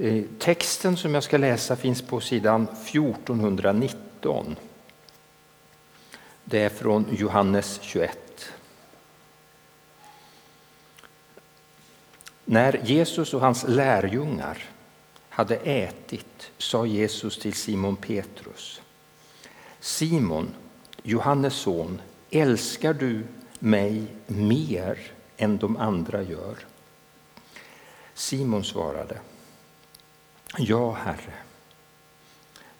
Eh, texten som jag ska läsa finns på sidan 1419. Det är från Johannes 21. När Jesus och hans lärjungar hade ätit sa Jesus till Simon Petrus. Simon, Johannes son, älskar du mig mer än de andra gör? Simon svarade. Ja, Herre,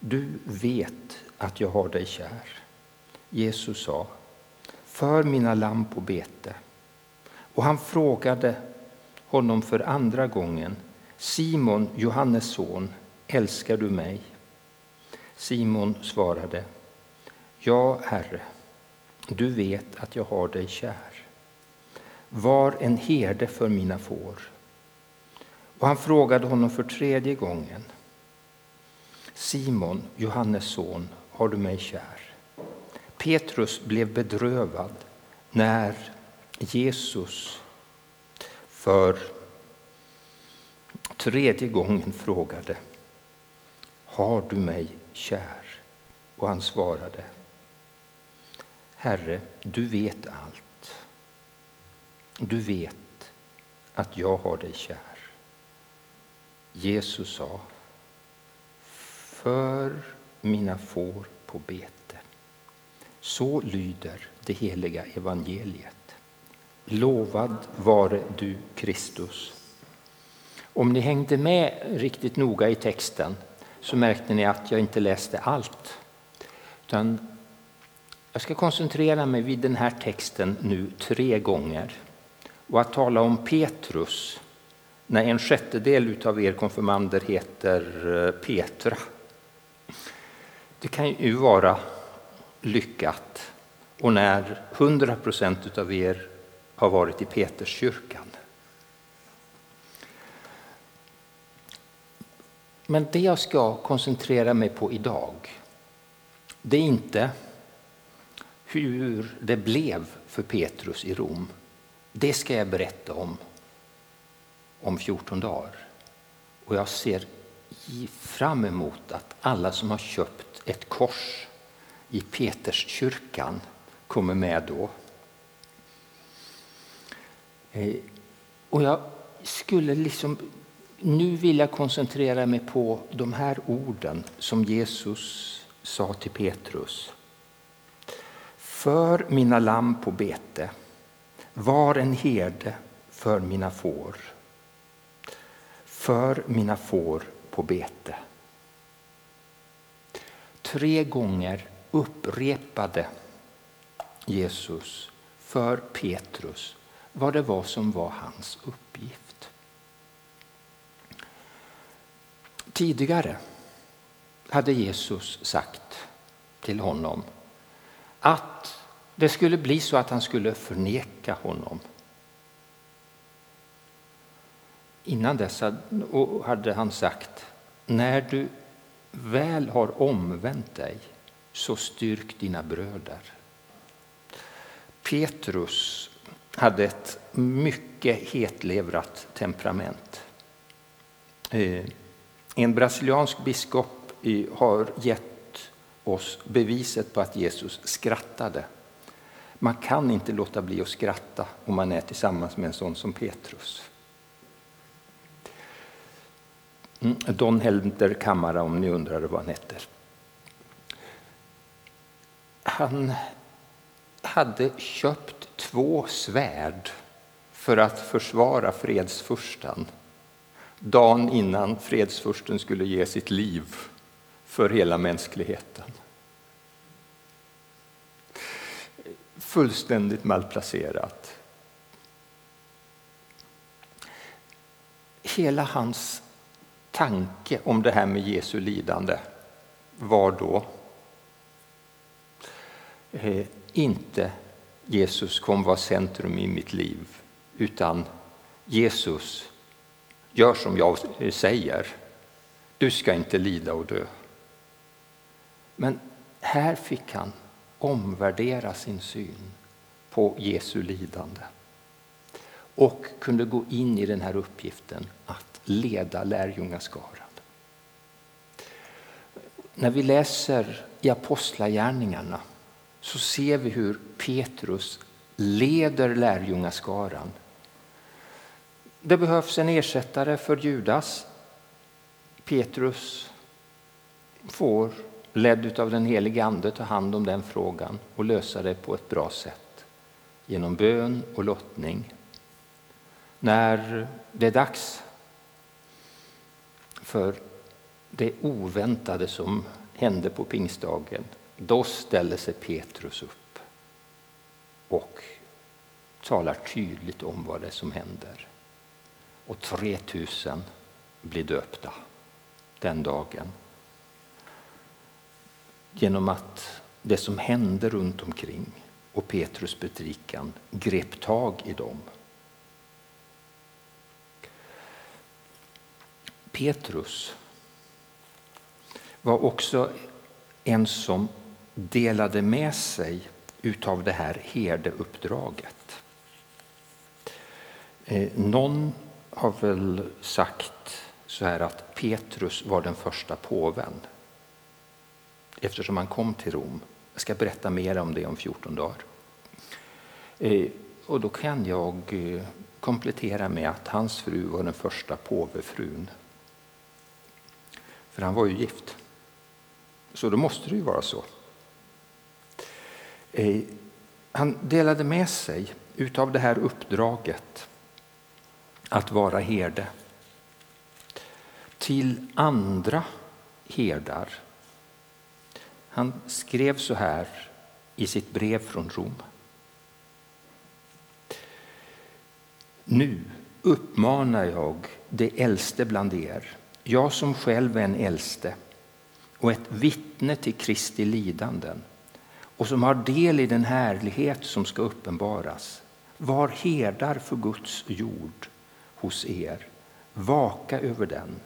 du vet att jag har dig kär. Jesus sa, för mina lamm på bete. Och han frågade honom för andra gången, Simon, Johannes son, älskar du mig? Simon svarade, Ja, Herre, du vet att jag har dig kär. Var en herde för mina får. Och han frågade honom för tredje gången. Simon, Johannes son, har du mig kär? Petrus blev bedrövad när Jesus för tredje gången frågade Har du mig kär? Och han svarade Herre, du vet allt. Du vet att jag har dig kär. Jesus sa För mina får på bete. Så lyder det heliga evangeliet. Lovad vare du, Kristus. Om ni hängde med riktigt noga i texten så märkte ni att jag inte läste allt. Utan jag ska koncentrera mig vid den här texten nu tre gånger och att tala om Petrus när en sjättedel av er konfirmander heter eh, Petra. Det kan ju vara lyckat och när 100 procent av er har varit i Peterskyrkan. Men det jag ska koncentrera mig på idag, det är inte hur det blev för Petrus i Rom. Det ska jag berätta om om 14 dagar. Och jag ser fram emot att alla som har köpt ett kors i Peterskyrkan kommer med då. Eh, och jag skulle liksom, nu vill jag koncentrera mig på de här orden som Jesus sa till Petrus. För mina lamm på bete, var en herde för mina får. För mina får på bete. Tre gånger upprepade Jesus för Petrus vad det var som var hans uppgift. Tidigare hade Jesus sagt till honom att det skulle bli så att han skulle förneka honom. Innan dess hade han sagt när du väl har omvänt dig så styrk dina bröder. Petrus hade ett mycket hetlevrat temperament. Eh, en brasiliansk biskop har gett oss beviset på att Jesus skrattade. Man kan inte låta bli att skratta om man är tillsammans med en sån som Petrus. Mm, Don Helder Kammara, om ni undrar vad han heter. Han hade köpt två svärd för att försvara fredsfursten dagen innan fredsfursten skulle ge sitt liv för hela mänskligheten. Fullständigt malplacerat. Hela hans tanke om det här med Jesu lidande var då eh, inte Jesus kommer vara centrum i mitt liv, utan Jesus, gör som jag säger. Du ska inte lida och dö. Men här fick han omvärdera sin syn på Jesu lidande och kunde gå in i den här uppgiften att leda lärjungaskaran. När vi läser i Apostlagärningarna så ser vi hur Petrus leder lärjungaskaran. Det behövs en ersättare för Judas. Petrus får, ledd av den helige Ande, ta hand om den frågan och lösa det på ett bra sätt genom bön och lottning. När det är dags för det oväntade som hände på pingstdagen, då ställer sig Petrus upp och talar tydligt om vad det är som händer. Och 3000 blir döpta den dagen. Genom att det som hände runt omkring och Petrus predikan grep tag i dem. Petrus var också en som delade med sig utav det här herdeuppdraget. Eh, någon har väl sagt så här att Petrus var den första påven eftersom han kom till Rom. Jag ska berätta mer om det om 14 dagar. Eh, och då kan jag eh, komplettera med att hans fru var den första påvefrun. För han var ju gift. Så då måste det ju vara så. Eh, han delade med sig utav det här uppdraget att vara herde till andra herdar. Han skrev så här i sitt brev från Rom. Nu uppmanar jag det äldste bland er, jag som själv är en äldste och ett vittne till Kristi lidanden och som har del i den härlighet som ska uppenbaras. Var herdar för Guds jord hos er. Vaka över den,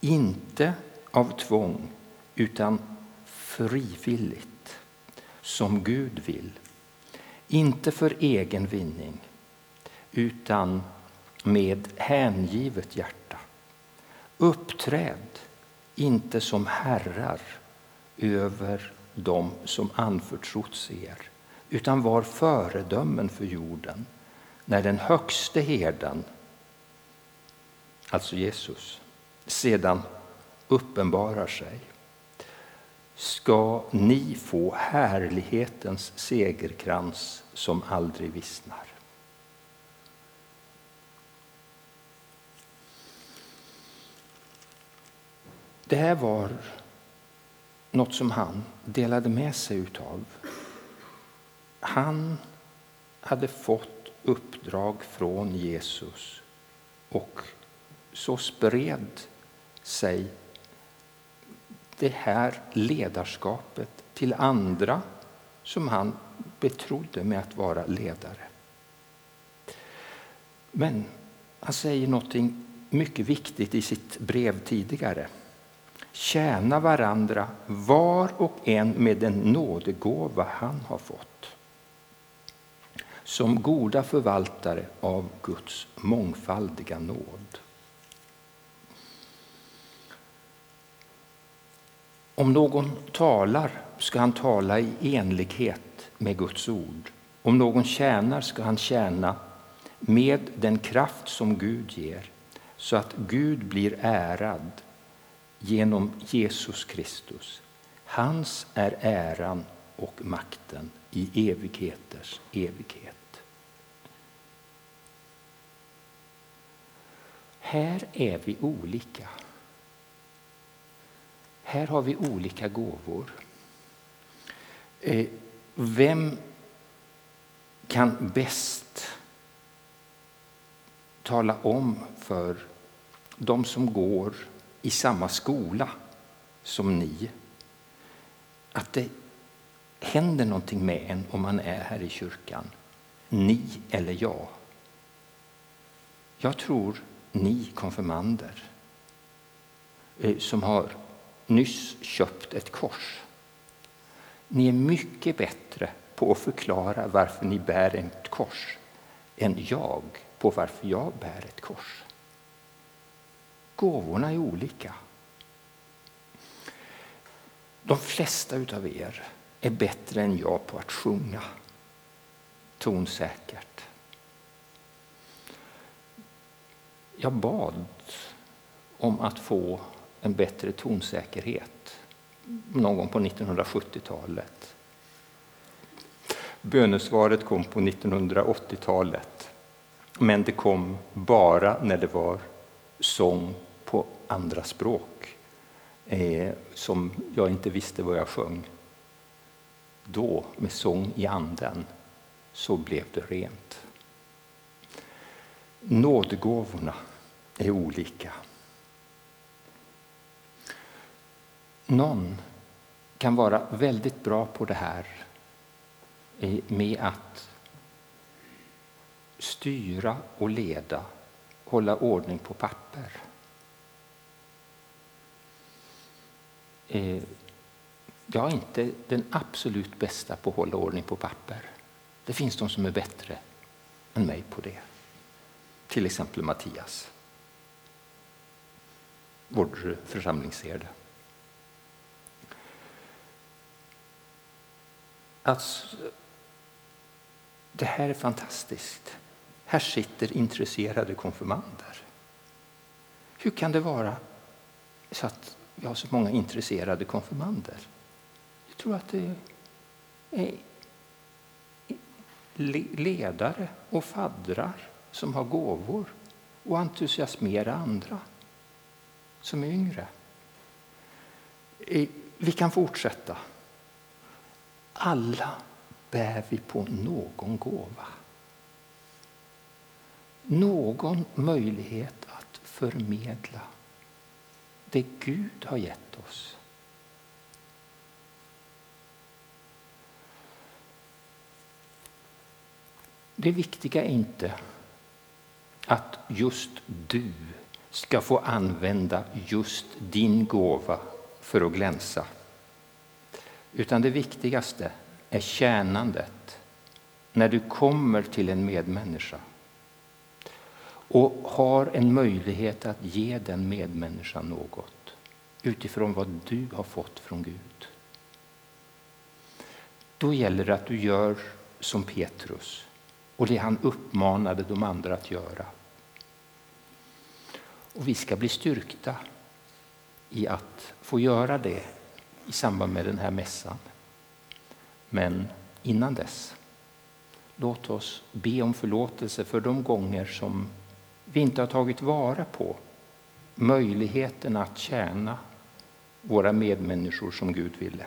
inte av tvång utan frivilligt, som Gud vill. Inte för egen vinning, utan med hängivet hjärta. Uppträd inte som herrar över dem som anförtrotts er utan var föredömen för jorden när den högste herden, alltså Jesus, sedan uppenbarar sig ska ni få härlighetens segerkrans som aldrig vissnar. Det här var något som han delade med sig utav. Han hade fått uppdrag från Jesus och så spred sig det här ledarskapet till andra som han betrodde med att vara ledare. Men han säger något mycket viktigt i sitt brev tidigare. Tjäna varandra var och en med den nådegåva han har fått som goda förvaltare av Guds mångfaldiga nåd. Om någon talar ska han tala i enlighet med Guds ord. Om någon tjänar ska han tjäna med den kraft som Gud ger så att Gud blir ärad genom Jesus Kristus. Hans är äran och makten i evigheters evighet. Här är vi olika. Här har vi olika gåvor. Eh, vem kan bäst tala om för de som går i samma skola som ni att det händer någonting med en om man är här i kyrkan. Ni eller jag. Jag tror ni konfirmander eh, som har nyss köpt ett kors. Ni är mycket bättre på att förklara varför ni bär ett kors än jag på varför jag bär ett kors. Gåvorna är olika. De flesta av er är bättre än jag på att sjunga tonsäkert. Jag bad om att få en bättre tonsäkerhet någon gång på 1970-talet. Bönesvaret kom på 1980-talet, men det kom bara när det var sång på andra språk eh, som jag inte visste vad jag sjöng. Då, med sång i anden, så blev det rent. Nådgåvorna är olika. Någon kan vara väldigt bra på det här eh, med att styra och leda, hålla ordning på papper. Eh, jag är inte den absolut bästa på att hålla ordning på papper. Det finns de som är bättre än mig på det. Till exempel Mattias, vår församlingsherde. Alltså, det här är fantastiskt. Här sitter intresserade konfirmander. Hur kan det vara så att vi har så många intresserade konfirmander? Jag tror att det är ledare och faddrar som har gåvor och entusiasmera andra som är yngre. Eh, vi kan fortsätta. Alla bär vi på någon gåva. Någon möjlighet att förmedla det Gud har gett oss. Det viktiga är inte att just du ska få använda just din gåva för att glänsa. Utan det viktigaste är tjänandet när du kommer till en medmänniska och har en möjlighet att ge den medmänniskan något utifrån vad du har fått från Gud. Då gäller det att du gör som Petrus och det han uppmanade de andra att göra. Och vi ska bli styrkta i att få göra det i samband med den här mässan. Men innan dess, låt oss be om förlåtelse för de gånger som vi inte har tagit vara på möjligheten att tjäna våra medmänniskor som Gud ville.